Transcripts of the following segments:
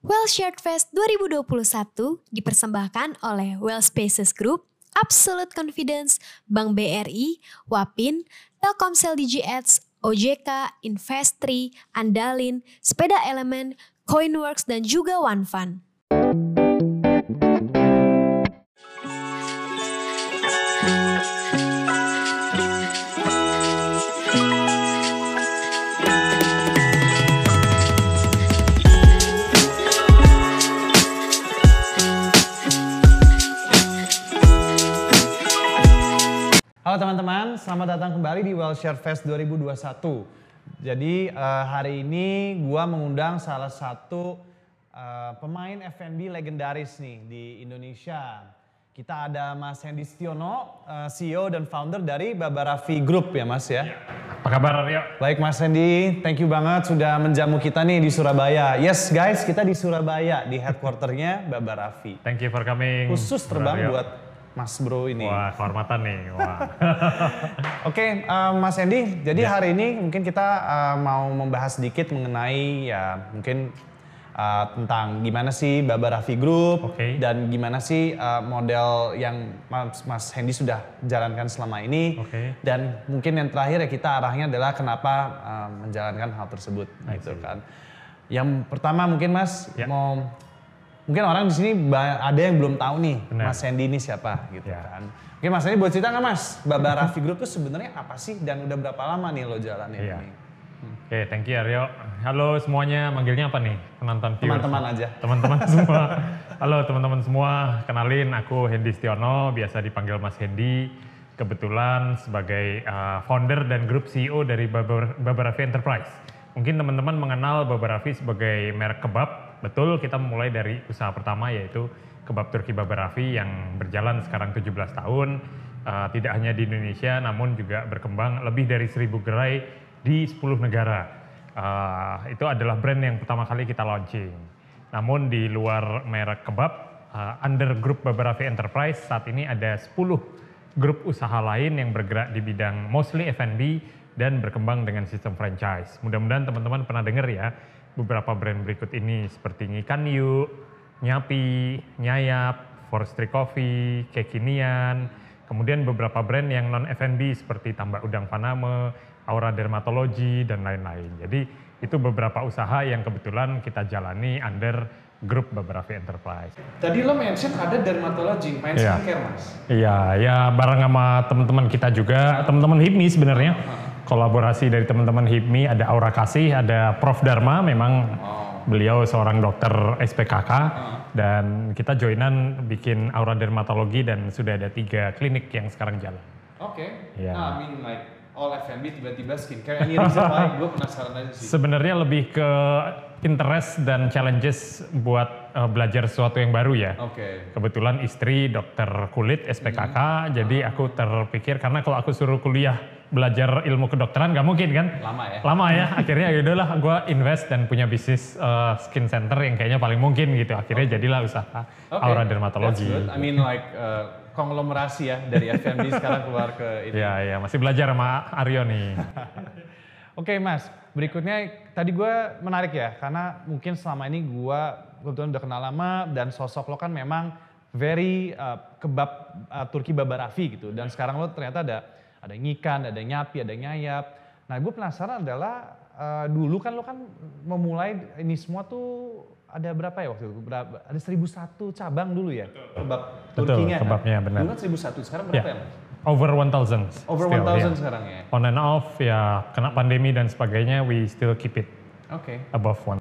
Well Shared Fest 2021 dipersembahkan oleh Well Spaces Group, Absolute Confidence, Bank BRI, Wapin, Telkomsel Digi Ads, OJK, Investri, Andalin, Sepeda Elemen, Coinworks, dan juga OneFund. Halo teman-teman, selamat datang kembali di Well Share Fest 2021. Jadi uh, hari ini gua mengundang salah satu uh, pemain F&B legendaris nih di Indonesia. Kita ada Mas Hendy Stiono, uh, CEO dan founder dari Babarafi Group ya Mas ya. Apa kabar Aryo? Baik Mas Hendy, thank you banget sudah menjamu kita nih di Surabaya. Yes guys, kita di Surabaya di headquarternya Babarafi. Thank you for coming. Khusus terbang buat Mas Bro ini. Wah, kehormatan nih. Wah. Oke, uh, Mas Hendy. Jadi hari ini mungkin kita uh, mau membahas sedikit mengenai ya mungkin uh, tentang gimana sih Baba Raffi Group Oke. dan gimana sih uh, model yang Mas, Mas Hendy sudah jalankan selama ini. Oke. Dan mungkin yang terakhir ya kita arahnya adalah kenapa uh, menjalankan hal tersebut gitu kan. Yang pertama mungkin Mas Ya. mau mungkin orang di sini ada yang belum tahu nih Benar. Mas Hendy ini siapa gitu Ya. kan. Oke Mas Hendy boleh cerita nggak Mas, Baba Raffi Group itu sebenarnya apa sih dan udah berapa lama nih lo jalanin Iya. ini? Oke, thank you Aryo. Halo semuanya, manggilnya apa nih? Penonton viewers. Teman-teman aja. Teman-teman semua. Halo teman-teman semua, kenalin aku Hendy Stiono, biasa dipanggil Mas Hendy. Kebetulan sebagai uh, founder dan grup CEO dari Babar- Babarafi Enterprise. Mungkin teman-teman mengenal Babarafi sebagai merek kebab. Betul, kita mulai dari usaha pertama yaitu kebab Turki Babarafi yang berjalan sekarang 17 tahun. Uh, tidak hanya di Indonesia, namun juga berkembang lebih dari 1000 gerai di 10 negara. Uh, itu adalah brand yang pertama kali kita launching. Namun di luar merek kebab, uh, under grup Babarafi Enterprise saat ini ada 10 grup usaha lain yang bergerak di bidang mostly F&B dan berkembang dengan sistem franchise. Mudah-mudahan teman-teman pernah dengar ya beberapa brand berikut ini seperti Ngikan Yu, Nyapi, Nyayap, Forestry Coffee, Kekinian, kemudian beberapa brand yang non F&B seperti Tambak Udang Paname, Aura Dermatology dan lain-lain. Jadi itu beberapa usaha yang kebetulan kita jalani under grup Babarafi Enterprise. Tadi lo mention ada dermatologi, main Iya. skincare Mas. Iya, ya bareng sama teman-teman kita juga, teman-teman HIPMI sebenarnya. Kolaborasi dari teman-teman HIPMI ada Aura Kasih, ada Prof Dharma, memang beliau seorang dokter SPKK dan kita joinan bikin Aura Dermatologi dan sudah ada tiga klinik yang sekarang jalan. Oke. Iya. Nah, I mean like all F&B tiba-tiba skincare. Ini reason why gue penasaran aja sih. Sebenarnya lebih ke interest dan challenges buat eh, belajar sesuatu yang baru ya. Oke. Kebetulan istri dokter kulit SPKK, jadi aku terpikir karena kalau aku suruh kuliah belajar ilmu kedokteran nggak mungkin kan? Lama ya. Lama ya, akhirnya yaudahlah gue invest dan punya bisnis eh, skin center yang kayaknya paling mungkin gitu. Akhirnya jadilah usaha Oke, Aura that's Dermatologi. good. I mean like uh, konglomerasi ya dari F&B sekarang keluar ke ini. Ya, ya masih belajar sama Aryo nih. Oke Mas, berikutnya tadi gue menarik ya karena mungkin selama ini gue kebetulan udah kenal lama dan sosok lo kan memang very uh, kebab uh, Turki Babarafi gitu dan sekarang lo ternyata ada ada ngikan, ada nyapi, ada nyayap. Nah gue penasaran adalah uh, dulu kan lo kan memulai ini semua tuh ada berapa ya waktu itu? Berapa? Ada 1001 cabang dulu ya kebab Betul, Turkinya kan? kebabnya, benar. Dulu kan 1001, sekarang berapa ya? ya, Mas? over 1000. Over still, 1000 ya. sekarang ya? On and off ya kena pandemi dan sebagainya, we still keep it Oke. above one.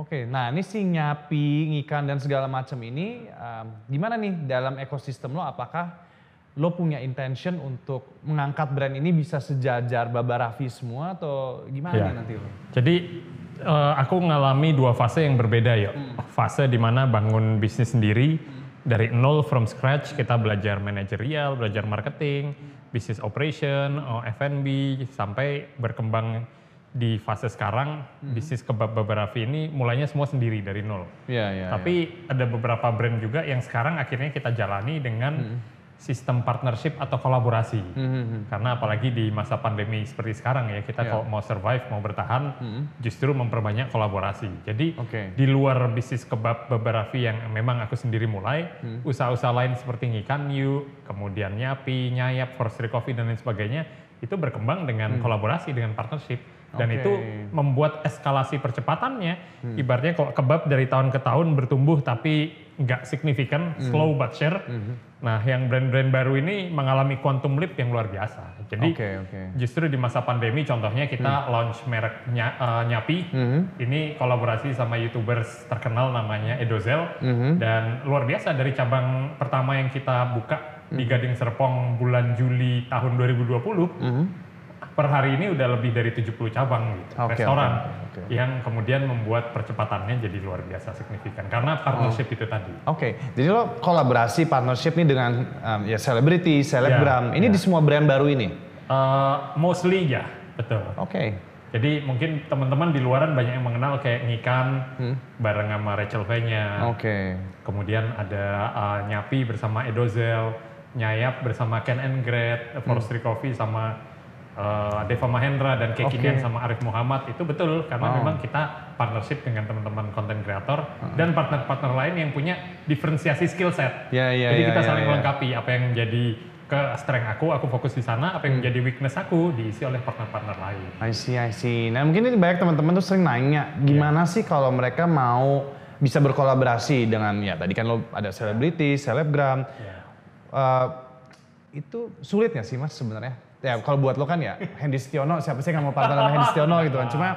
Oke, nah ini si nyapi, ngikan dan segala macam ini um, gimana nih dalam ekosistem lo? Apakah lo punya intention untuk mengangkat brand ini bisa sejajar Baba Raffi semua atau gimana Ya. nih nanti lo? Jadi eh, aku ngalami dua fase yang berbeda ya. Fase di mana bangun bisnis sendiri dari nol from scratch kita belajar manajerial, belajar marketing, bisnis operation, oh, F&B sampai berkembang di fase sekarang bisnis kebab Babarafi ini mulainya semua sendiri dari nol. Iya, iya. Tapi ada beberapa brand juga yang sekarang akhirnya kita jalani dengan sistem partnership atau kolaborasi. Hmm. Karena apalagi di masa pandemi seperti sekarang ya, kita Ya. kalau mau survive, mau bertahan, justru memperbanyak kolaborasi. Jadi Oke. di luar bisnis kebab Babarafi yang memang aku sendiri mulai, Hmm. usaha-usaha lain seperti Ngikan Yu, kemudian Nyapi, Nyayap, Forestry Coffee dan lain sebagainya, itu berkembang dengan kolaborasi, dengan partnership. Dan Hmm. Oke. itu membuat eskalasi percepatannya. Ibaratnya kalau kebab dari tahun ke tahun bertumbuh tapi nggak signifikan, Hmm. slow but sure. Nah, yang brand-brand baru ini mengalami quantum leap yang luar biasa. Jadi Oke, oke. justru di masa pandemi, contohnya kita launch merek Nya- eh, Nyapi. Ini kolaborasi sama youtubers terkenal namanya Edozel dan luar biasa dari cabang pertama yang kita buka di Gading Serpong bulan Juli tahun 2020 per hari ini udah lebih dari 70 cabang gitu, Oke, restoran oke, oke. yang kemudian membuat percepatannya jadi luar biasa signifikan karena partnership itu tadi. Oke, jadi lo kolaborasi partnership nih dengan um, ya selebriti, selebgram. Ya, ini ya. di semua brand baru ini. Eh, mostly ya, betul. Oke. Jadi mungkin teman-teman di luaran banyak yang mengenal kayak Ngikan bareng sama Rachel V-nya. Oke. Kemudian ada uh, Nyapi bersama Edozel, Nyayap bersama Ken and Gret, Forestry Coffee sama uh, Deva Mahendra dan Kekinian Oke. sama Arif Muhammad itu betul karena Wow. memang kita partnership dengan teman-teman konten kreator dan partner-partner lain yang punya diferensiasi skill set. Ya, ya, Jadi ya, kita ya, saling ya. melengkapi apa yang menjadi ke strength aku, aku fokus di sana, apa yang Hmm. menjadi weakness aku diisi oleh partner-partner lain. I see, I see. Nah mungkin ini banyak teman-teman tuh sering nanya, gimana sih kalau mereka mau bisa berkolaborasi dengan ya tadi kan lo ada selebriti, selebgram. Ya. Eh, itu sulit nggak sih mas sebenarnya? Ya kalau buat lo kan ya Hendy Stiono, siapa sih yang mau partner sama Hendy Stiono gitu kan. Cuma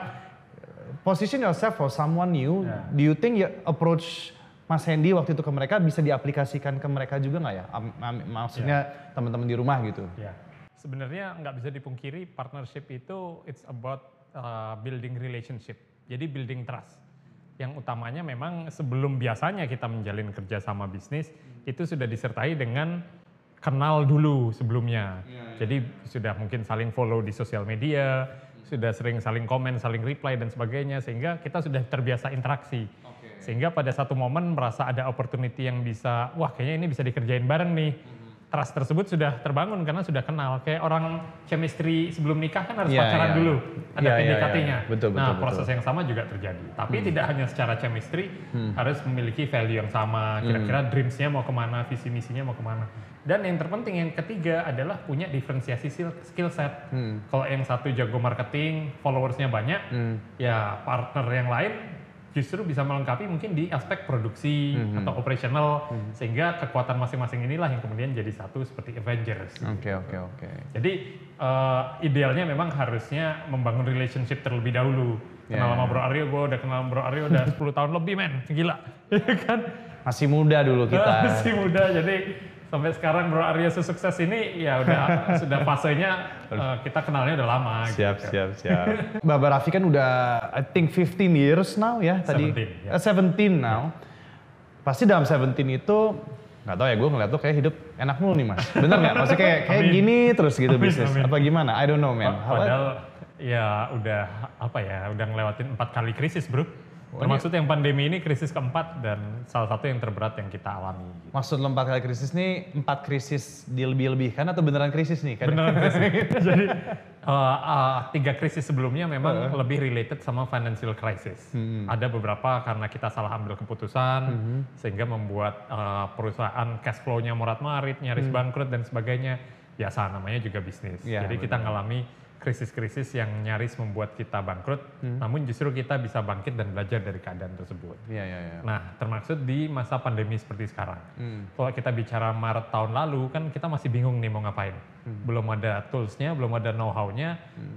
position yourself for someone new. Ya. Do you think ya approach Mas Hendy waktu itu ke mereka bisa diaplikasikan ke mereka juga nggak ya? Am- am- maksudnya teman-teman di rumah gitu. Ya, sebenarnya nggak bisa dipungkiri partnership itu it's about uh, building relationship. Jadi building trust. Yang utamanya memang sebelum biasanya kita menjalin kerja sama bisnis itu sudah disertai dengan kenal dulu sebelumnya. Jadi sudah mungkin saling follow di sosial media, sudah sering saling komen, saling reply dan sebagainya sehingga kita sudah terbiasa interaksi. Sehingga pada satu momen merasa ada opportunity yang bisa, wah kayaknya ini bisa dikerjain bareng nih. Trust tersebut sudah terbangun karena sudah kenal. Kayak orang chemistry sebelum nikah kan harus Iya, pacaran iya. dulu. Ada Iya, iya, PDKT-nya. iya. Betul, nah, betul, proses betul. yang sama juga terjadi. Tapi tidak hanya secara chemistry, harus memiliki value yang sama. Kira-kira dreams-nya mau ke mana, visi misinya mau ke mana. Dan yang terpenting yang ketiga adalah punya diferensiasi skill- skill set. Kalau yang satu jago marketing, followersnya banyak, ya partner yang lain justru bisa melengkapi mungkin di aspek produksi atau operational sehingga kekuatan masing-masing inilah yang kemudian jadi satu seperti Avengers. Oke oke oke. Jadi eh, idealnya memang harusnya membangun relationship terlebih dahulu. Kenal Ya. sama Bro Aryo, gue udah kenal Bro Aryo udah 10 tahun lebih men, gila. Iya kan? Masih muda dulu kita. Masih muda, jadi sampai sekarang Bro Aryo sukses ini ya udah sudah fasenya eh, kita kenalnya udah lama. Siap, gitu. siap, siap. Baba Raffi kan udah I think 15 years now ya tadi. 17, ya. Eh, 17 now. Pasti dalam 17 itu nggak tahu ya gue ngeliat tuh kayak hidup enak mulu nih mas. Bener nggak? Maksudnya kayak kayak Amin. gini terus gitu Amin, bisnis. amin. Apa gimana? I don't know man. How- Padahal ya udah apa ya, udah ngelewatin empat kali krisis bro. Termasuk yang pandemi ini krisis keempat dan salah satu yang terberat yang kita alami. gitu. Maksud lo empat kali krisis nih, empat krisis dilebih-lebihkan atau beneran krisis nih? Kan? Beneran krisis. Jadi uh, uh, tiga krisis sebelumnya memang lebih related sama financial crisis. Ada beberapa karena kita salah ambil keputusan sehingga membuat uh, perusahaan cash flow-nya morat-marit, nyaris bangkrut dan sebagainya. Biasa namanya juga bisnis. Iya, Jadi kita ngalami krisis-krisis yang nyaris membuat kita bangkrut, namun justru kita bisa bangkit dan belajar dari keadaan tersebut. Iya, iya, iya. Nah, termaksud di masa pandemi seperti sekarang. Hmm. Kalau kita bicara Maret tahun lalu, kan kita masih bingung nih mau ngapain. Hmm. Belum ada toolsnya, belum ada know-how-nya,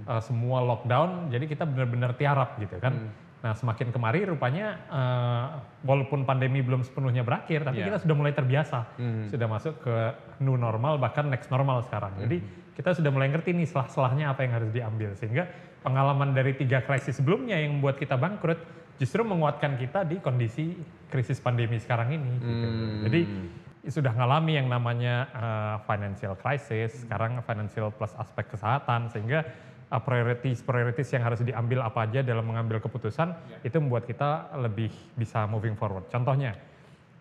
eh, semua lockdown, jadi kita benar-benar tiarap gitu kan. Hmm. Nah, semakin kemari rupanya eh, walaupun pandemi belum sepenuhnya berakhir, tapi Iya. kita sudah mulai terbiasa. Hmm. Sudah masuk ke new normal, bahkan next normal sekarang. Jadi kita sudah mulai ngerti nih selah-selahnya apa yang harus diambil. Sehingga pengalaman dari tiga krisis sebelumnya yang membuat kita bangkrut, justru menguatkan kita di kondisi krisis pandemi sekarang ini. gitu. Hmm. Jadi sudah ngalami yang namanya uh, financial crisis, sekarang financial plus aspek kesehatan, sehingga uh, priorities priorities yang harus diambil apa aja dalam mengambil keputusan itu membuat kita lebih bisa moving forward. Contohnya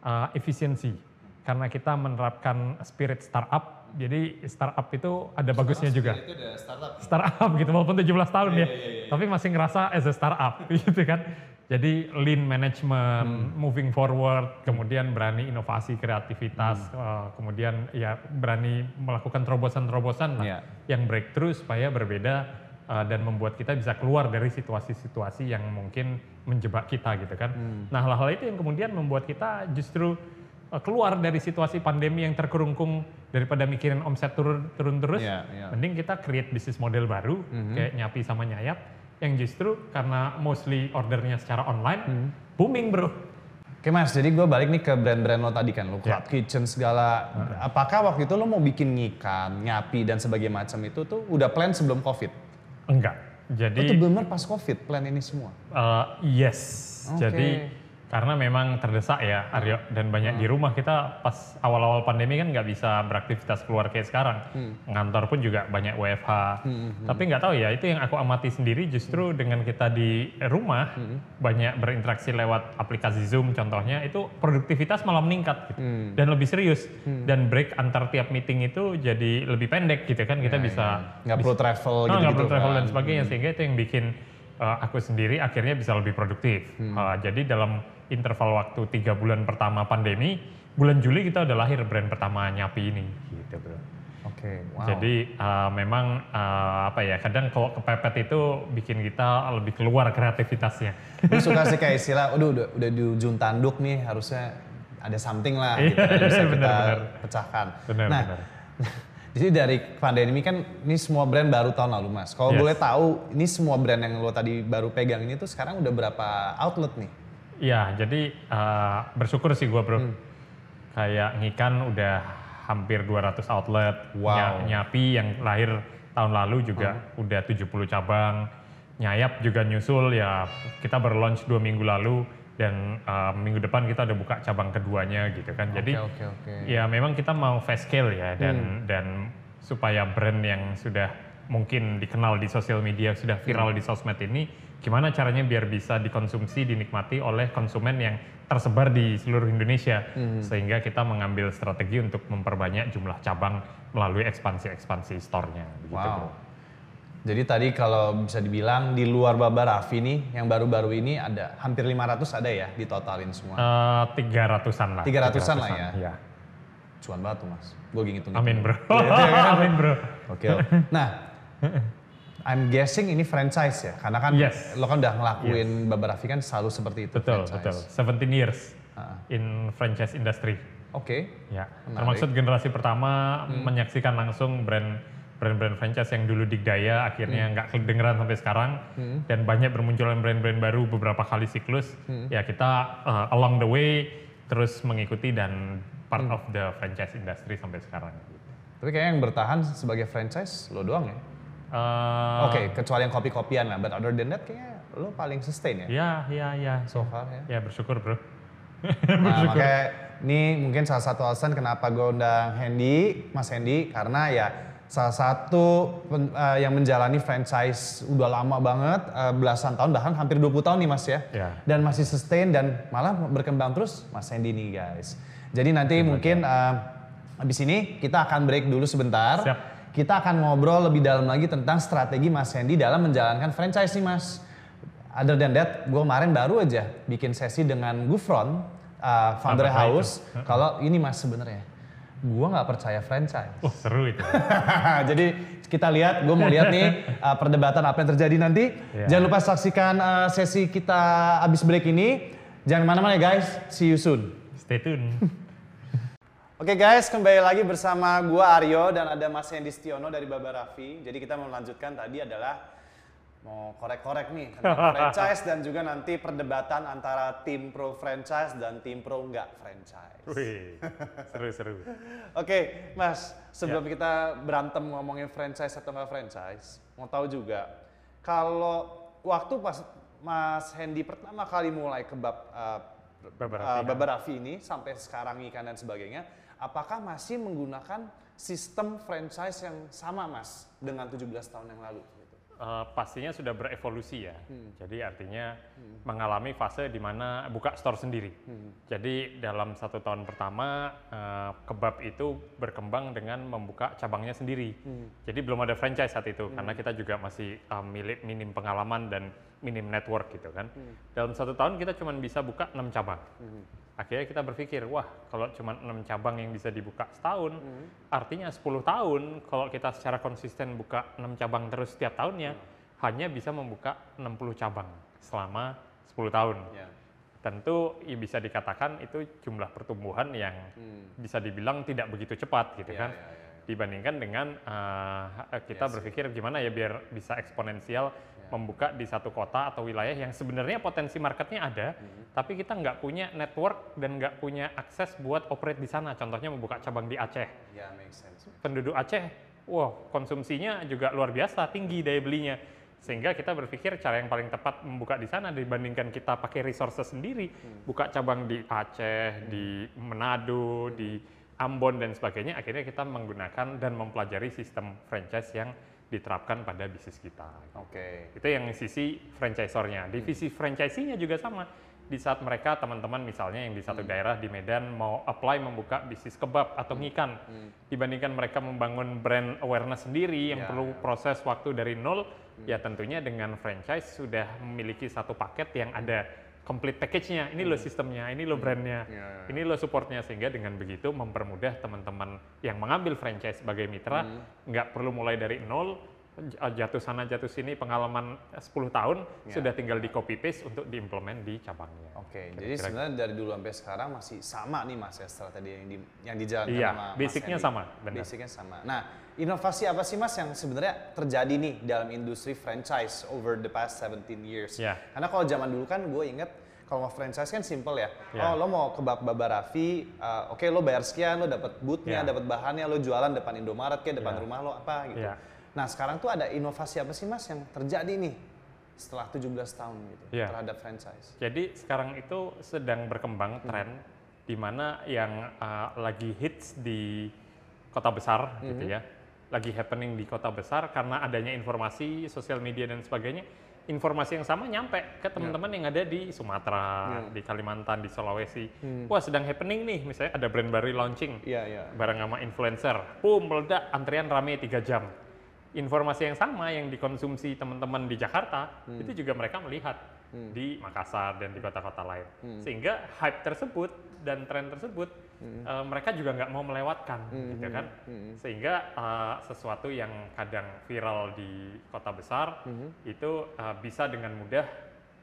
uh, efisiensi. karena kita menerapkan spirit startup. Jadi startup itu ada bagusnya juga. Itu udah startup. Startup gitu walaupun 17 tahun Iya, ya. Tapi masih ngerasa as a startup gitu kan. Jadi lean management, Hmm. moving forward, kemudian berani inovasi kreativitas, Hmm. eh, kemudian ya berani melakukan terobosan-terobosan lah Iya. yang breakthrough supaya berbeda eh, dan membuat kita bisa keluar dari situasi-situasi yang mungkin menjebak kita gitu kan. Hmm. Nah hal-hal itu yang kemudian membuat kita justru keluar dari situasi pandemi yang terkurungkung daripada mikirin omset turun turun terus, Iya, iya. mending kita create bisnis model baru kayak nyapi sama nyayap yang justru karena mostly ordernya secara online booming bro. Oke mas, jadi gue balik nih ke brand-brand lo tadi kan, lo Ya. Cloud Kitchen segala. Apakah waktu itu lo mau bikin ngikan, nyapi dan sebagainya macam itu tuh udah plan sebelum COVID? Enggak. Itu Jadi bener pas COVID plan ini semua? eh, yes. Oke. Jadi karena memang terdesak ya Aryo dan banyak di rumah kita pas awal-awal pandemi kan nggak bisa beraktivitas keluar kayak sekarang. Ngantor pun juga banyak WFH. Tapi nggak tahu ya itu yang aku amati sendiri justru dengan kita di rumah banyak berinteraksi lewat aplikasi Zoom contohnya itu produktivitas malah meningkat gitu. dan lebih serius. Dan break antar tiap meeting itu jadi lebih pendek gitu kan kita bisa Nggak perlu travel Oh, gitu-gitu nggak perlu travel kan? dan sebagainya sehingga itu yang bikin uh, aku sendiri akhirnya bisa lebih produktif. Uh, jadi dalam interval waktu tiga bulan pertama pandemi, bulan Juli kita udah lahir brand pertama Nyapi ini, gitu bro. Oke, wow. Jadi uh, memang uh, apa ya kadang kalau kepepet itu bikin kita lebih keluar kreativitasnya. Gue suka sih kayak istilah, udah, udah, udah di ujung tanduk nih harusnya ada something lah gitu kan, bisa kita Benar, benar. pecahkan. Benar, nah, benar. Jadi dari pandemi kan ini semua brand baru tahun lalu mas. Kalau Yes. boleh tahu, ini semua brand yang lo tadi baru pegang ini tuh sekarang udah berapa outlet nih? Iya, jadi uh, bersyukur sih gua bro. Kayak Ngikan udah hampir 200 outlet. Wow. Nya- Nyapi yang lahir tahun lalu juga udah 70 cabang. Nyayap juga nyusul ya kita baru launch dua minggu lalu dan uh, minggu depan kita udah buka cabang keduanya gitu kan. Jadi Oke, oke, oke. ya memang kita mau fast scale ya dan dan supaya brand yang sudah mungkin dikenal di sosial media sudah viral di sosmed ini gimana caranya biar bisa dikonsumsi dinikmati oleh konsumen yang tersebar di seluruh Indonesia sehingga kita mengambil strategi untuk memperbanyak jumlah cabang melalui ekspansi-ekspansi store-nya Wow. bro. Jadi tadi kalau bisa dibilang di luar Baba Raffi nih, yang baru-baru ini ada hampir 500 ada ya ditotalin semua. Eh, Tiga ratusan lah. 300-an lah ya. Iya. Cuan banget tuh mas. Gue ngitung. Amin bro. Iya, Amin bro. Oke. Nah, I'm guessing ini franchise ya, karena kan Yes. lo kan udah ngelakuin Baba Raffi kan selalu seperti itu Betul, franchise. betul. 17 years Ah. in franchise industry. Oke. Ya, Menarik. termasuk generasi pertama menyaksikan langsung brand brand-brand franchise yang dulu digdaya akhirnya nggak kedengeran sampai sekarang dan banyak bermunculan brand-brand baru beberapa kali siklus. Ya kita uh, along the way terus mengikuti dan part of the franchise industry sampai sekarang. Tapi kayaknya yang bertahan sebagai franchise lo doang ya. Uh, Oke, kecuali yang kopi-kopian lah. But other than that kayaknya lo paling sustain ya. Ya, ya, ya. So far ya. Ya bersyukur bro. Nah, makanya ini mungkin salah satu alasan kenapa gue undang Hendy, Mas Hendy, karena ya salah satu pen- eh, yang menjalani franchise udah lama banget, eh, belasan tahun, bahkan hampir 20 tahun nih Mas ya. Ya. Dan masih sustain dan malah berkembang terus Mas Hendy nih guys. Jadi nanti mungkin eh, habis ini kita akan break dulu sebentar. Siap. Kita akan ngobrol lebih dalam lagi tentang strategi Mas Hendy dalam menjalankan franchise nih Mas. Other than that, gue kemarin baru aja bikin sesi dengan Gufron, uh, founder Apa house. Kalau ini mas sebenarnya, gue nggak percaya franchise. Oh seru itu. Jadi kita lihat, gue mau lihat nih uh, perdebatan apa yang terjadi nanti. Ya. Jangan lupa saksikan uh, sesi kita abis break ini. Jangan ke mana-mana ya guys, see you soon. Stay tune. Oke guys, kembali lagi bersama gua Aryo dan ada Mas Hendy Stiono dari Baba Raffi. Jadi kita mau melanjutkan tadi adalah mau korek-korek nih franchise dan juga nanti perdebatan antara tim pro franchise dan tim pro enggak franchise. Wih, seru-seru. Oke, Mas, sebelum kita berantem ngomongin franchise atau enggak franchise, mau tahu juga kalau waktu pas Mas Hendy pertama kali mulai kebab uh, Baba uh, Raffi. Baba Raffi ini sampai sekarang ikan dan sebagainya, apakah masih menggunakan sistem franchise yang sama, Mas, dengan 17 tahun yang lalu? Eh, pastinya sudah berevolusi ya. Hmm. Jadi artinya mengalami fase di mana buka store sendiri. Hmm. Jadi dalam satu tahun pertama eh, kebab itu berkembang dengan membuka cabangnya sendiri. Hmm. Jadi belum ada franchise saat itu karena kita juga masih eh, milik minim pengalaman dan minim network gitu kan. Hmm. Dalam satu tahun kita cuma bisa buka enam cabang. Akhirnya kita berpikir, wah kalau cuma enam cabang yang bisa dibuka setahun, artinya 10 tahun kalau kita secara konsisten buka enam cabang terus setiap tahunnya, hanya bisa membuka 60 cabang selama 10 tahun. Ya. Tentu ya bisa dikatakan itu jumlah pertumbuhan yang bisa dibilang tidak begitu cepat gitu Ya, kan. ya, ya, ya. Dibandingkan dengan uh, kita sih. berpikir gimana ya biar bisa eksponensial Ya. Membuka di satu kota atau wilayah yang sebenarnya potensi marketnya ada, Hmm. tapi kita nggak punya network dan nggak punya akses buat operate di sana. Contohnya membuka cabang di Aceh. Ya, make sense. Penduduk Aceh, wah konsumsinya juga luar biasa, tinggi daya belinya. Sehingga kita berpikir cara yang paling tepat membuka di sana dibandingkan kita pakai resources sendiri, Hmm. buka cabang di Aceh, di Manado, di Ambon dan sebagainya, akhirnya kita menggunakan dan mempelajari sistem franchise yang diterapkan pada bisnis kita. Oke. Itu yang sisi franchisornya. Divisi franchisee-nya juga sama. Di saat mereka teman-teman misalnya yang di satu daerah di Medan mau apply membuka bisnis kebab atau ngikan, dibandingkan mereka membangun brand awareness sendiri yang Ya, perlu ya. proses waktu dari nol, ya tentunya dengan franchise sudah memiliki satu paket yang ada complete package-nya. Ini loh sistemnya, ini loh brandnya, Ya, ya, ya. ini loh supportnya sehingga dengan begitu mempermudah teman-teman yang mengambil franchise sebagai mitra nggak perlu mulai dari nol jatuh sana jatuh sini pengalaman 10 tahun Ya. sudah tinggal di copy paste untuk diimplement di cabangnya. Oke, jadi sebenarnya dari dulu sampai sekarang masih sama nih mas ya strategi yang di, yang dijalankan Iya, sama Mas basicnya Hendy. sama, benar. Basicnya sama. Nah, inovasi apa sih mas yang sebenarnya terjadi nih dalam industri franchise over the past 17 years? Iya. Karena kalau zaman dulu kan gue inget kalau mau franchise kan simple ya. Iya. Oh lo mau kebab Baba Raffi, uh, oke lo bayar sekian, lo dapat bootnya, Iya. dapat bahannya, lo jualan depan Indomaret kayak depan Iya. rumah lo apa gitu. Iya. Nah sekarang tuh ada inovasi apa sih mas yang terjadi nih setelah 17 tahun gitu Iya. terhadap franchise? Jadi sekarang itu sedang berkembang tren di mana yang uh, lagi hits di kota besar gitu ya, lagi happening di kota besar karena adanya informasi sosial media dan sebagainya. Informasi yang sama nyampe ke teman-teman yang ada di Sumatera, di Kalimantan, di Sulawesi. Wah sedang happening nih, misalnya ada brand baru launching, Iya iya. barang sama influencer, boom meledak antrian rame tiga jam. Informasi yang sama yang dikonsumsi teman-teman di Jakarta itu juga mereka melihat di Makassar dan di kota-kota lain, sehingga hype tersebut dan tren tersebut eh, mereka juga nggak mau melewatkan, gitu kan? Sehingga eh, sesuatu yang kadang viral di kota besar itu eh, bisa dengan mudah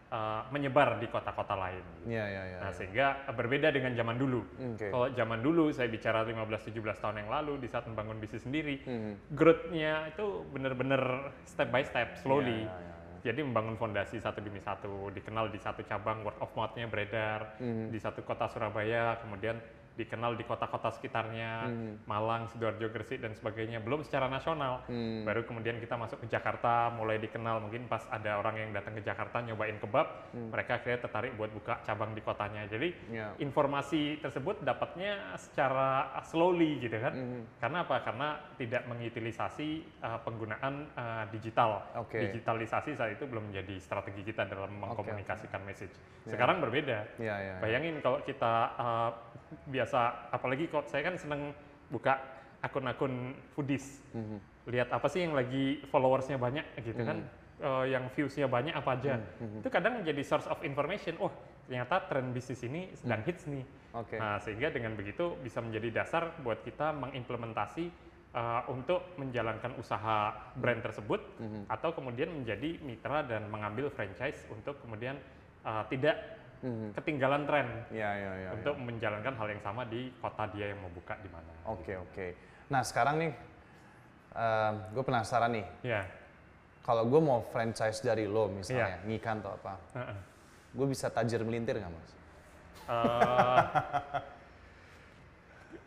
eh, menyebar di kota-kota lain. gitu. Iya iya iya. Nah, sehingga berbeda dengan zaman dulu. Oke. Kalau zaman dulu saya bicara 15-17 tahun yang lalu di saat membangun bisnis sendiri, Hmm. growth-nya itu benar-benar step by step, slowly. Iya, iya, Jadi membangun fondasi satu demi satu, dikenal di satu cabang, word of mouth-nya beredar, Hmm. di satu kota Surabaya, kemudian dikenal di kota-kota sekitarnya, Hmm. Malang, Sidoarjo, Gresik dan sebagainya. Belum secara nasional. Hmm. Baru kemudian kita masuk ke Jakarta, mulai dikenal mungkin pas ada orang yang datang ke Jakarta nyobain kebab, mereka akhirnya tertarik buat buka cabang di kotanya. Jadi Hmm. Ya. informasi tersebut dapatnya secara slowly gitu kan. Hmm. Karena apa? Karena tidak mengutilisasi uh, penggunaan uh, digital. Oke. Digitalisasi saat itu belum menjadi strategi kita dalam mengkomunikasikan message. Ya. Sekarang berbeda. Iya iya. Bayangin kalau kita uh, biasa, apalagi kalau saya kan seneng buka akun-akun foodies. Mhm. Lihat apa sih yang lagi followersnya banyak gitu kan. Eh, yang viewsnya banyak apa aja. Itu kadang menjadi source of information. Oh ternyata tren bisnis ini sedang hits nih. Oke. Nah sehingga dengan begitu bisa menjadi dasar buat kita mengimplementasi uh, untuk menjalankan usaha brand tersebut atau kemudian menjadi mitra dan mengambil franchise untuk kemudian uh, tidak Mhm. ketinggalan tren Iya iya iya. untuk menjalankan hal yang sama di kota dia yang mau buka di mana. Oke oke. Nah sekarang nih, gue penasaran nih. Ya. Kalau gue mau franchise dari lo misalnya, Iya. ngikan atau apa, heeh. gue bisa tajir melintir nggak mas? Eh,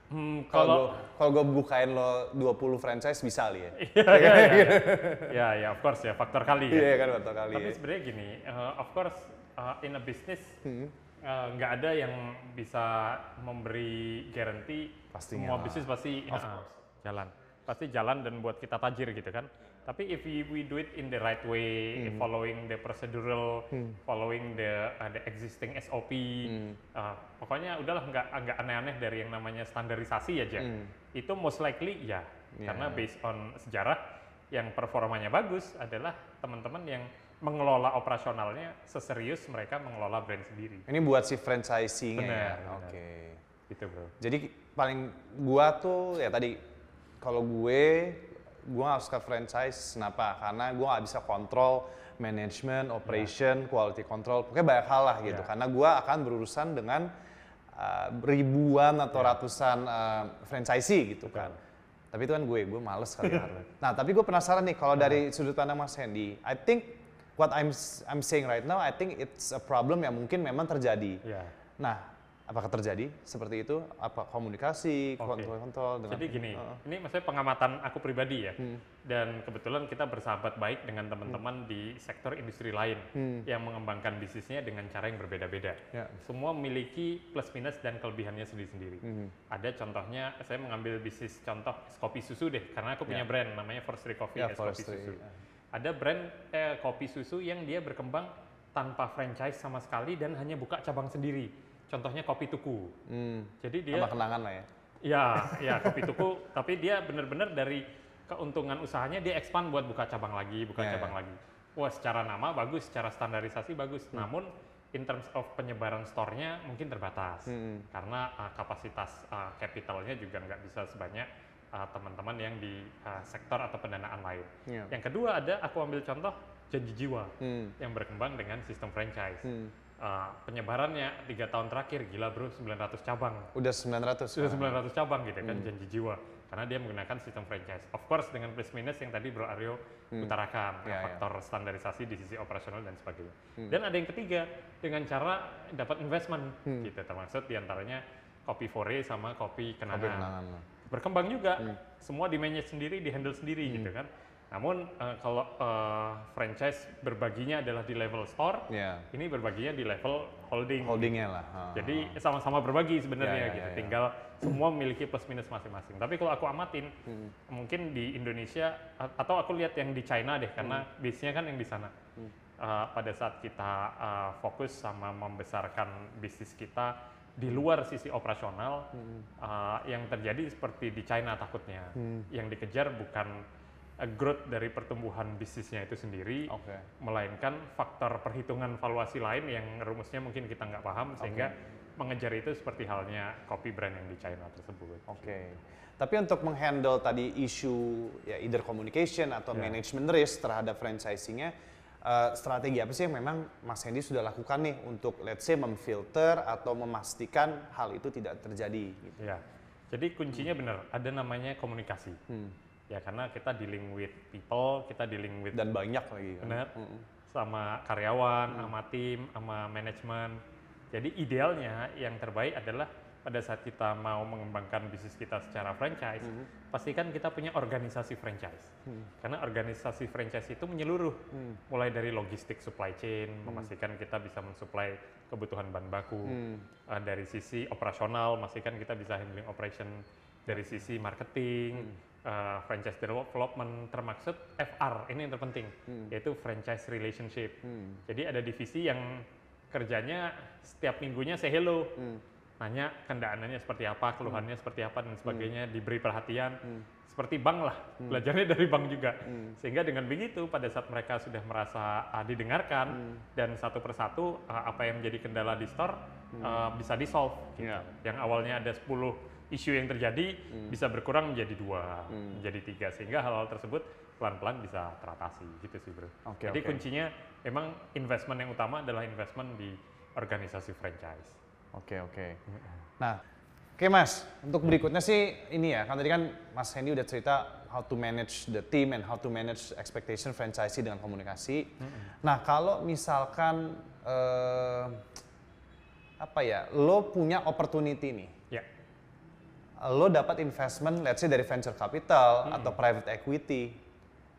hmm, Kalau kalau gue bukain lo 20 franchise bisa kali ya? ya, ya, ya. ya, ya, of course ya, faktor kali ya. Iya kan betul kali Tapi ya. sebenarnya gini, uh, of course uh, in a business Hmm. uh, nggak ada yang bisa memberi guarantee Pastinya semua lah. bisnis pasti uh, jalan, pasti jalan dan buat kita tajir gitu kan. Tapi if we, we do it in the right way, Hmm. following the procedural, following the uh, the existing SOP, Hmm. uh, pokoknya udahlah nggak nggak aneh-aneh dari yang namanya standarisasi aja. Itu most likely ya, Hmm. Ya. karena based on sejarah yang performanya bagus adalah teman-teman yang mengelola operasionalnya seserius mereka mengelola brand sendiri. Ini buat si franchising-nya ya. Oke. Gitu bro. Jadi paling gua tuh ya tadi kalau gue gua nggak suka franchise kenapa? Karena gua nggak bisa kontrol manajemen, operation, quality control, pokoknya banyak hal lah gitu. Ya. Karena gua akan berurusan dengan uh, ribuan atau ratusan uh, franchisee gitu kan. Tapi itu kan gue, gue males kali ya. Nah, tapi gue penasaran nih kalau dari sudut pandang Mas Hendy, I think what I'm I'm saying right now, I think it's a problem yang mungkin memang terjadi. Ya. Nah, apakah terjadi seperti itu? Apa komunikasi, kontrol-kontrol dengan Jadi gini, Heeh. ini maksudnya pengamatan aku pribadi ya. Hmm. Dan kebetulan kita bersahabat baik dengan teman-teman di sektor industri lain yang mengembangkan bisnisnya dengan cara yang berbeda-beda. Hmm. Ya. Semua memiliki plus minus dan kelebihannya sendiri-sendiri. Hmm. Ada contohnya, saya mengambil bisnis contoh es kopi susu deh, karena aku punya brand namanya Forestry Coffee Ya, es kopi susu. ya. Ada brand eh, kopi susu yang dia berkembang tanpa franchise sama sekali dan hanya buka cabang sendiri. Contohnya kopi tuku. Hmm, Jadi dia sama kenangan lah ya. Ya, ya kopi tuku, tapi dia benar-benar dari keuntungan usahanya dia expand buat buka cabang lagi, buka Ya, cabang ya. lagi. Wah, secara nama bagus, secara standarisasi bagus. Hmm. Namun in terms of penyebaran store-nya mungkin terbatas. Hmm. Karena uh, kapasitas uh, capitalnya juga nggak bisa sebanyak uh, teman-teman yang di uh, sektor atau pendanaan lain. Iya. Yang kedua ada aku ambil contoh janji jiwa Hmm. yang berkembang dengan sistem franchise. Hmm. Uh, penyebarannya tiga tahun terakhir gila bro 900 cabang Udah 900. sudah ah. 900 cabang gitu kan janji jiwa karena dia menggunakan sistem franchise. Of course dengan plus minus yang tadi Bro Aryo utarakan Ya, ya. faktor standarisasi di sisi operasional dan sebagainya. Dan ada yang ketiga dengan cara dapat investment gitu termasuk di antaranya kopi fore sama kopi Kopi kenangan. Berkembang juga semua di manage sendiri, di handle sendiri gitu kan. Namun eh, kalau eh, franchise berbaginya adalah di level store, Ya, ini berbaginya di level holding. holdingnya lah. ah. Jadi sama-sama berbagi Ya, ya, sebenarnya gitu. ya, ya. Tinggal semua memiliki plus minus masing-masing. Tapi kalau aku amatin, Hmm. mungkin di Indonesia atau aku lihat yang di China deh, karena Hmm. base-nya kan yang di sana. Uh, pada saat kita uh, fokus sama membesarkan bisnis kita di luar sisi operasional, Hmm. uh, yang terjadi seperti di China takutnya. Hmm. Yang dikejar bukan growth dari pertumbuhan bisnisnya itu sendiri, Oke. melainkan faktor perhitungan valuasi lain yang rumusnya mungkin kita nggak paham sehingga mengejar itu seperti halnya kopi brand yang di China tersebut. Oke. Tapi untuk menghandle tadi isu ya either communication atau Ya. management risk terhadap franchisingnya, eh, strategi apa sih yang memang Mas Hendy sudah lakukan nih untuk let's say memfilter atau memastikan hal itu tidak terjadi gitu. Ya, jadi kuncinya benar ada namanya komunikasi. Hmm. Ya karena kita dealing with people, kita dealing with Dan banyak lagi kan. benar Mm-mm. sama karyawan, sama tim, sama manajemen. Jadi idealnya yang terbaik adalah pada saat kita mau mengembangkan bisnis kita secara franchise, pastikan kita punya organisasi franchise. Karena organisasi franchise itu menyeluruh, mulai dari logistik supply chain, memastikan kita bisa mensuplai kebutuhan bahan baku, Uh, dari sisi operasional, memastikan kita bisa handling operation, dari sisi marketing, uh, franchise development, termaksud FR, ini yang terpenting, yaitu franchise relationship. Jadi ada divisi yang kerjanya setiap minggunya say hello, nanya kendaraannya seperti apa, keluhannya seperti apa dan sebagainya, diberi perhatian. Seperti bank lah, belajarnya dari bank juga. Sehingga dengan begitu pada saat mereka sudah merasa uh, didengarkan dan satu persatu uh, apa yang menjadi kendala di store uh, bisa di solve. Gitu. Iya. Yang awalnya ada 10 isu yang terjadi bisa berkurang menjadi dua, menjadi tiga sehingga hal-hal tersebut pelan-pelan bisa teratasi gitu sih bro. Oke, Jadi oke. kuncinya emang investment yang utama adalah investment di organisasi franchise. Oke oke. Nah, oke Mas, untuk berikutnya sih ini ya, kan tadi kan Mas Hendy udah cerita how to manage the team and how to manage expectation franchisee dengan komunikasi. Nah, kalau misalkan eh, apa ya, lo punya opportunity nih, Ya, lo dapat investment, let's say dari venture capital atau private equity,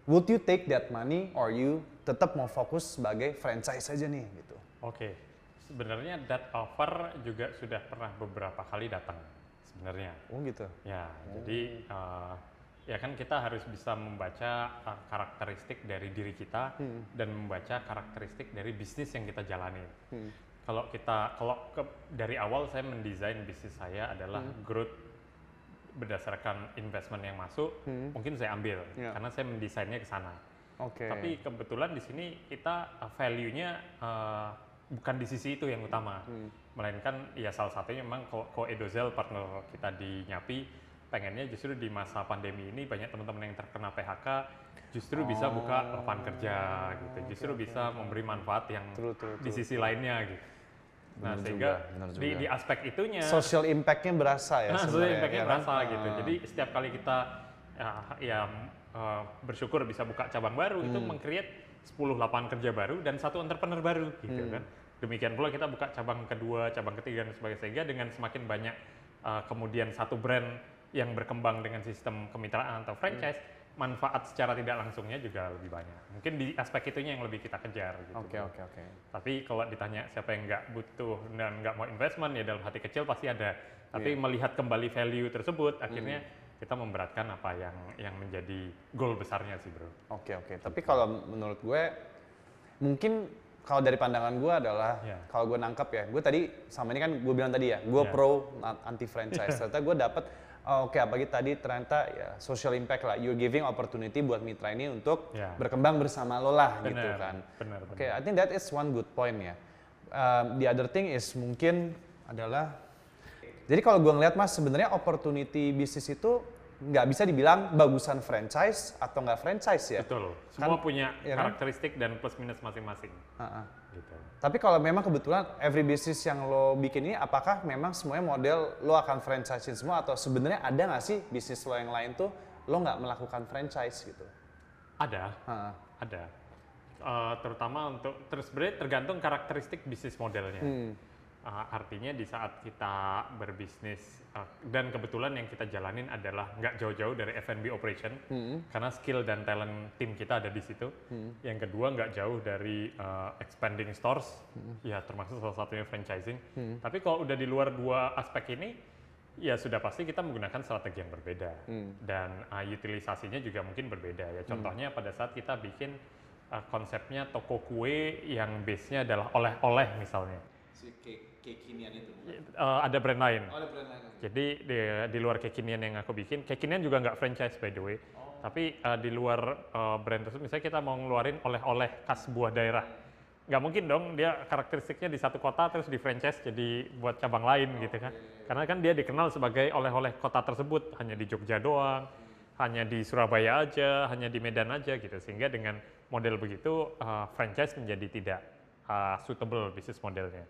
would you take that money or you tetap mau fokus sebagai franchise aja nih gitu? oke. Sebenarnya that offer juga sudah pernah beberapa kali datang sebenarnya. Oh gitu. Ya, jadi uh, ya kan kita harus bisa membaca uh, karakteristik dari diri kita dan membaca karakteristik dari bisnis yang kita jalani. Kalau kita kalau ke- dari awal saya mendesain bisnis saya adalah growth berdasarkan investment yang masuk, mungkin saya ambil Ya. karena saya mendesainnya ke sana. Oke. Tapi kebetulan di sini kita uh, value-nya uh, bukan di sisi itu yang utama, melainkan ya salah satunya memang Ko, Edozel partner kita di Nyapi pengennya justru di masa pandemi ini banyak teman-teman yang terkena PHK justru bisa buka lapangan kerja gitu, justru bisa memberi manfaat yang True, true, di sisi lainnya gitu. Nah Benar sehingga juga, benar di, juga. di aspek itunya Social impact-nya berasa ya Nah, sebenarnya. social impact-nya ya kan? berasa gitu. Ah. Jadi setiap kali kita ya, ya uh, bersyukur bisa buka cabang baru itu Hmm. meng-create 10 lapangan kerja baru dan satu entrepreneur baru gitu Hmm. kan. Demikian pula kita buka cabang kedua, cabang ketiga dan sebagainya sehingga dengan semakin banyak uh, kemudian satu brand yang berkembang dengan sistem kemitraan atau franchise, manfaat secara tidak langsungnya juga lebih banyak. Mungkin di aspek itunya yang lebih kita kejar gitu. Oke oke oke. Tapi kalau ditanya siapa yang nggak butuh dan nggak mau investment ya dalam hati kecil pasti ada. Tapi Iya. melihat kembali value tersebut, akhirnya Hmm. kita memberatkan apa yang yang menjadi goal besarnya sih bro. Oke oke. Tapi kalau menurut gue mungkin kalau dari pandangan gue adalah Ya. kalau gue nangkep ya, gue tadi sama ini kan gue bilang tadi ya, gue Ya. pro anti franchise. ternyata gue dapet oh, oke apalagi tadi ternyata ya social impact lah, you're giving opportunity buat mitra ini untuk Ya. berkembang bersama lo lah gitu Benar, kan. Oke, I think that is one good point ya. Um, the other thing is mungkin adalah jadi kalau gue ngeliat mas sebenarnya opportunity bisnis itu nggak bisa dibilang bagusan franchise atau nggak franchise ya. Betul. Semua punya ya kan? karakteristik dan plus minus masing-masing. Ha-ha. Gitu. Tapi kalau memang kebetulan every business yang lo bikin ini, apakah memang semuanya model lo akan franchisein semua atau sebenarnya ada nggak sih bisnis lo yang lain tuh lo nggak melakukan franchise gitu? Ada, Ha. ada. Eh, terutama untuk terus sebenarnya tergantung karakteristik bisnis modelnya. Hmm. Uh, artinya di saat kita berbisnis uh, dan kebetulan yang kita jalanin adalah nggak jauh-jauh dari F&B operation Hmm. karena skill dan talent tim kita ada di situ. Yang kedua nggak jauh dari uh, expanding stores, Hmm. ya termasuk salah satunya franchising. Tapi kalau udah di luar dua aspek ini, ya sudah pasti kita menggunakan strategi yang berbeda Hmm. dan uh, utilisasinya juga mungkin berbeda. Ya contohnya pada saat kita bikin uh, konsepnya toko kue yang base-nya adalah oleh-oleh misalnya. Si kekinian itu. Eh, ada brand lain. ada brand lain. Jadi di, di luar kekinian yang aku bikin, kekinian juga nggak franchise by the way. Tapi eh, di luar eh, brand tersebut, misalnya kita mau ngeluarin oleh-oleh khas sebuah daerah. Nggak mungkin dong dia karakteristiknya di satu kota terus di franchise jadi buat cabang lain gitu kan. Karena kan dia dikenal sebagai oleh-oleh kota tersebut, hanya di Jogja doang, hanya di Surabaya aja, hanya di Medan aja gitu. Sehingga dengan model begitu, eh, franchise menjadi tidak eh, suitable bisnis modelnya.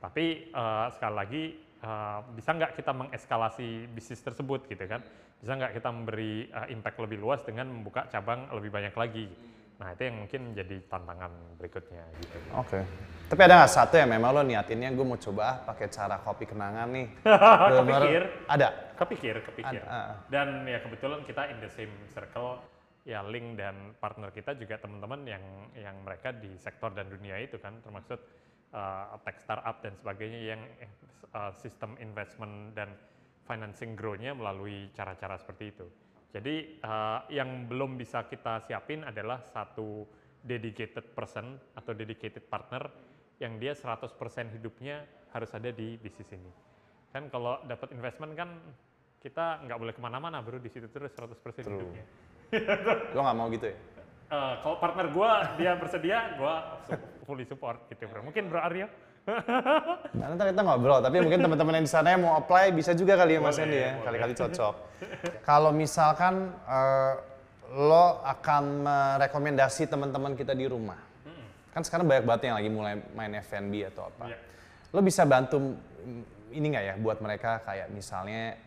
Tapi eh, sekali lagi eh, bisa nggak kita mengeskalasi bisnis tersebut gitu kan? Bisa nggak kita memberi eh, impact lebih luas dengan membuka cabang lebih banyak lagi? Nah itu yang mungkin menjadi tantangan berikutnya gitu. Oke. Tapi ada nggak satu yang memang lo niatinnya gue mau coba ah pakai cara kopi kenangan nih. Kepikir? Ada. Kepikir, kepikir. Ada, ah. Dan ya kebetulan kita in the same circle, ya link dan partner kita juga teman-teman yang yang mereka di sektor dan dunia itu kan, termasuk uh, tech startup dan sebagainya yang uh, sistem investment dan financing grow-nya melalui cara-cara seperti itu. Jadi uh, yang belum bisa kita siapin adalah satu dedicated person atau dedicated partner yang dia 100% hidupnya harus ada di bisnis ini. Kan kalau dapat investment kan kita nggak boleh ke mana-mana bro di situ terus 100% hidupnya. Lo nggak mau gitu ya? Eh, kalau partner gua dia bersedia, su- fully support gitu bro. Mungkin bro Aryo? Nah, nanti kita ngobrol, tapi mungkin teman-teman yang di sana yang mau apply bisa juga kali ya Mas Hendy ya, kali-kali cocok. Kalau misalkan eh, lo akan merekomendasi teman-teman kita di rumah, kan sekarang banyak banget yang lagi mulai main F&B atau apa. Iya. Lo bisa bantu mm, ini nggak ya buat mereka kayak misalnya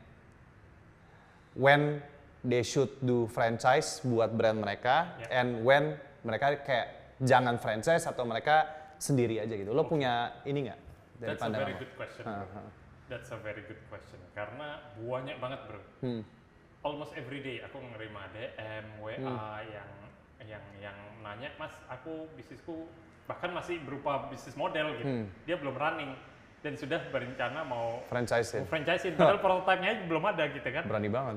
when they should do franchise buat brand mereka Ya. and when mereka kayak jangan franchise atau mereka sendiri aja gitu. Lo punya ini nggak dari That's a pandangan very lo? good question. bro. That's a very good question. Karena banyak banget bro. Hmm. Almost every day aku menerima DM, WA Hmm. yang yang yang nanya, Mas, aku bisnisku bahkan masih berupa bisnis model gitu. Hmm. Dia belum running. Dan sudah berencana mau Franchise mau franchise padahal prototipe-nya belum ada gitu kan. berani banget.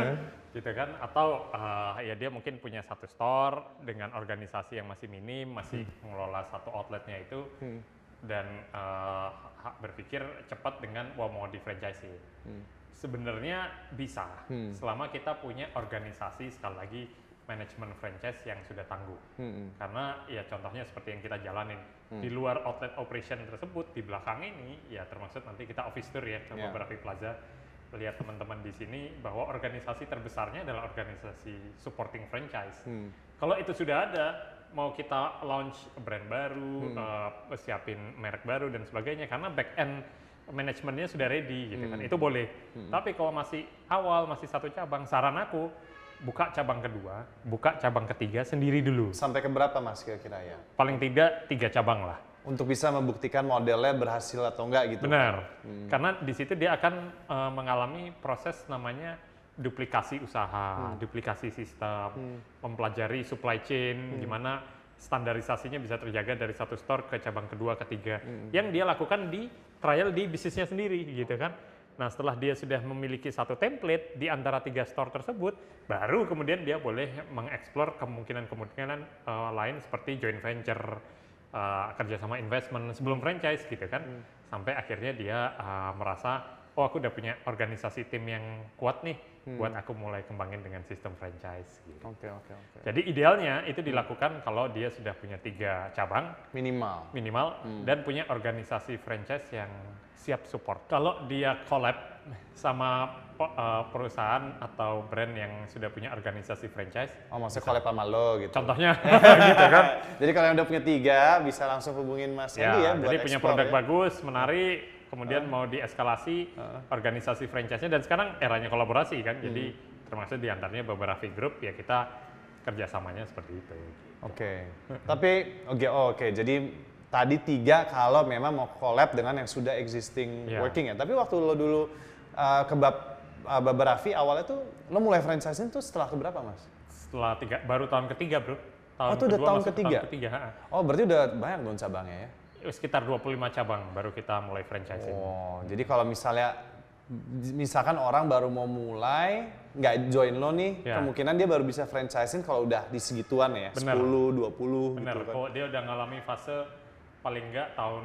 gitu kan. Atau eh, ya dia mungkin punya satu store dengan organisasi yang masih minim masih mengelola satu outletnya itu. Dan eh, ha- berpikir cepat dengan wah mau di franchise sebenarnya bisa selama kita punya organisasi sekali lagi manajemen franchise yang sudah tangguh. Karena ya contohnya seperti yang kita jalanin. Di luar outlet operation tersebut di belakang ini ya termasuk nanti kita office tour ya ke Ya. beberapa plaza. Lihat teman-teman di sini bahwa organisasi terbesarnya adalah organisasi supporting franchise. Kalau itu sudah ada, mau kita launch brand baru, eh, siapin merek baru dan sebagainya, karena back end manajemennya sudah ready, gitu kan, itu boleh. Tapi kalau masih awal, masih satu cabang, saran aku buka cabang kedua, buka cabang ketiga sendiri dulu. Sampai ke berapa mas kira-kira ya? Paling tidak tiga cabang lah. Untuk bisa membuktikan modelnya berhasil atau enggak gitu. Benar, karena di situ dia akan eh, mengalami proses namanya duplikasi usaha, duplikasi sistem, mempelajari supply chain, gimana standarisasinya bisa terjaga dari satu store ke cabang kedua, ketiga, yang dia lakukan di trial di bisnisnya sendiri, gitu kan. Nah setelah dia sudah memiliki satu template di antara tiga store tersebut, baru kemudian dia boleh mengeksplor kemungkinan-kemungkinan eh, lain seperti joint venture, uh, kerjasama investment sebelum franchise gitu kan sampai akhirnya dia uh, merasa oh aku udah punya organisasi tim yang kuat nih buat aku mulai kembangin dengan sistem franchise gitu. Oke oke oke. Jadi idealnya itu dilakukan kalau dia sudah punya tiga cabang Minimal. minimal dan punya organisasi franchise yang siap support. Kalau dia collab sama uh, perusahaan atau brand yang sudah punya organisasi franchise, Oh maksudnya collab sama lo gitu. contohnya gitu kan. Jadi kalau yang udah punya tiga bisa langsung hubungin Mas Ya, Andy ya buat jadi punya explore produk ya. bagus, menarik, kemudian mau dieskalasi organisasi franchise-nya dan sekarang eranya kolaborasi kan. Jadi termasuk di antaranya beberapa group ya kita kerjasamanya seperti itu. Oke. Tapi oke oh, oke. Jadi tadi tiga kalau memang mau collab dengan yang sudah existing Iya. working ya. Tapi waktu lo dulu uh, kebab uh, Babarafi awalnya tuh lo mulai franchising tuh setelah keberapa mas? Setelah tiga, baru tahun ketiga bro. Tahun Oh, itu udah tahun ke ketiga? Tahun ketiga. Oh berarti udah banyak dong cabangnya ya? Sekitar 25 cabang baru kita mulai franchising. Oh jadi kalau misalnya misalkan orang baru mau mulai nggak join lo nih Ya. kemungkinan dia baru bisa franchising kalau udah di segituan ya Benar. 10 20 Benar, gitu kan. kalau dia udah ngalami fase paling enggak tahun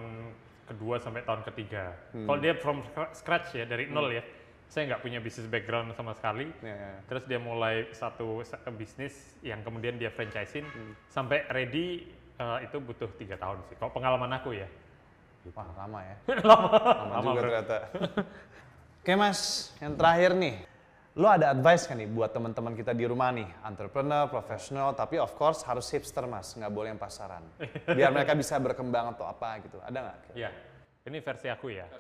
kedua sampai tahun ketiga. Hmm. Kalau dia from scra- scratch ya, dari nol ya, saya nggak punya bisnis background sama sekali. Ya, ya, ya. Terus dia mulai satu sa- bisnis yang kemudian dia franchisein Hmm. sampai ready eh, itu butuh tiga tahun sih. Kalau pengalaman aku ya. Wah lama ya. lama. Lama Lama, juga bro. ternyata. Oke mas, yang terakhir nih. Lo ada advice kan nih buat teman-teman kita di rumah nih, entrepreneur, profesional, tapi of course harus hipster mas, nggak boleh yang pasaran. Biar mereka bisa berkembang atau apa gitu. Ada nggak? Ya, ini versi aku ya.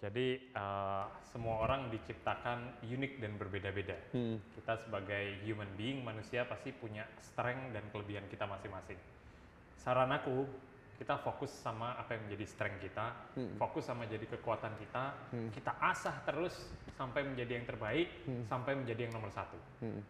Jadi eh, semua orang diciptakan unik dan berbeda-beda. Hmm. Kita sebagai human being, manusia pasti punya strength dan kelebihan kita masing-masing. Saran aku, kita fokus sama apa yang menjadi strength kita, Hmm. fokus sama jadi kekuatan kita, kita asah terus sampai menjadi yang terbaik, Hmm. sampai menjadi yang nomor satu.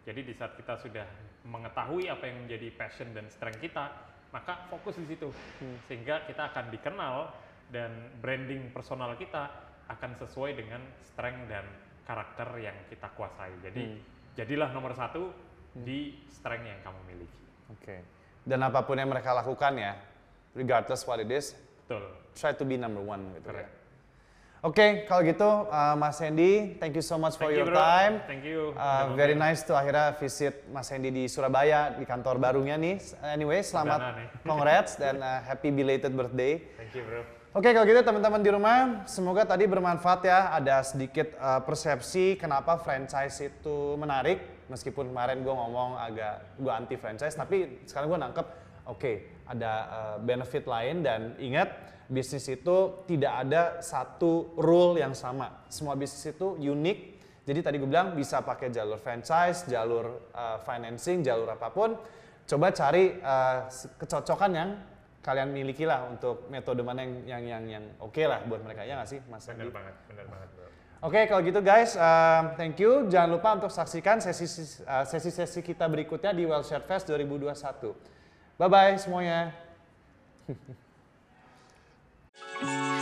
Jadi di saat kita sudah mengetahui apa yang menjadi passion dan strength kita, maka fokus di situ, Hmm. sehingga kita akan dikenal dan branding personal kita akan sesuai dengan strength dan karakter yang kita kuasai. Jadi Hmm. jadilah nomor satu di strength yang kamu miliki. Oke. Dan apa pun yang mereka lakukan ya, regardless what it is, Betul. try to be number one gitu ya. Oke, kalau gitu uh, Mas Hendy, thank you so much for Thank you, your bro. time. Thank you. Uh, very nice to akhirnya visit Mas Hendy di Surabaya di kantor barunya nih. Anyway, selamat congrats dan uh, happy belated birthday. Thank you, bro. Oke, kalau gitu teman-teman di rumah, semoga tadi bermanfaat ya. Ada sedikit uh, persepsi kenapa franchise itu menarik. Meskipun kemarin gue ngomong agak gue anti franchise, tapi sekarang gue nangkep, oke, ada uh, benefit lain dan ingat bisnis itu tidak ada satu rule yang sama. Semua bisnis itu unik. Jadi tadi gue bilang bisa pakai jalur franchise, jalur uh, financing, jalur apa pun. Coba cari uh, kecocokan yang kalian miliki lah untuk metode mana yang yang yang, yang oke lah buat mereka ya nggak sih Mas Bener Andi? banget, bener banget, bro. Oke kalau gitu guys, um, thank you. Jangan lupa untuk saksikan sesi uh, sesi-sesi kita berikutnya di Well Shared Fest 2021. Bye-bye semuanya.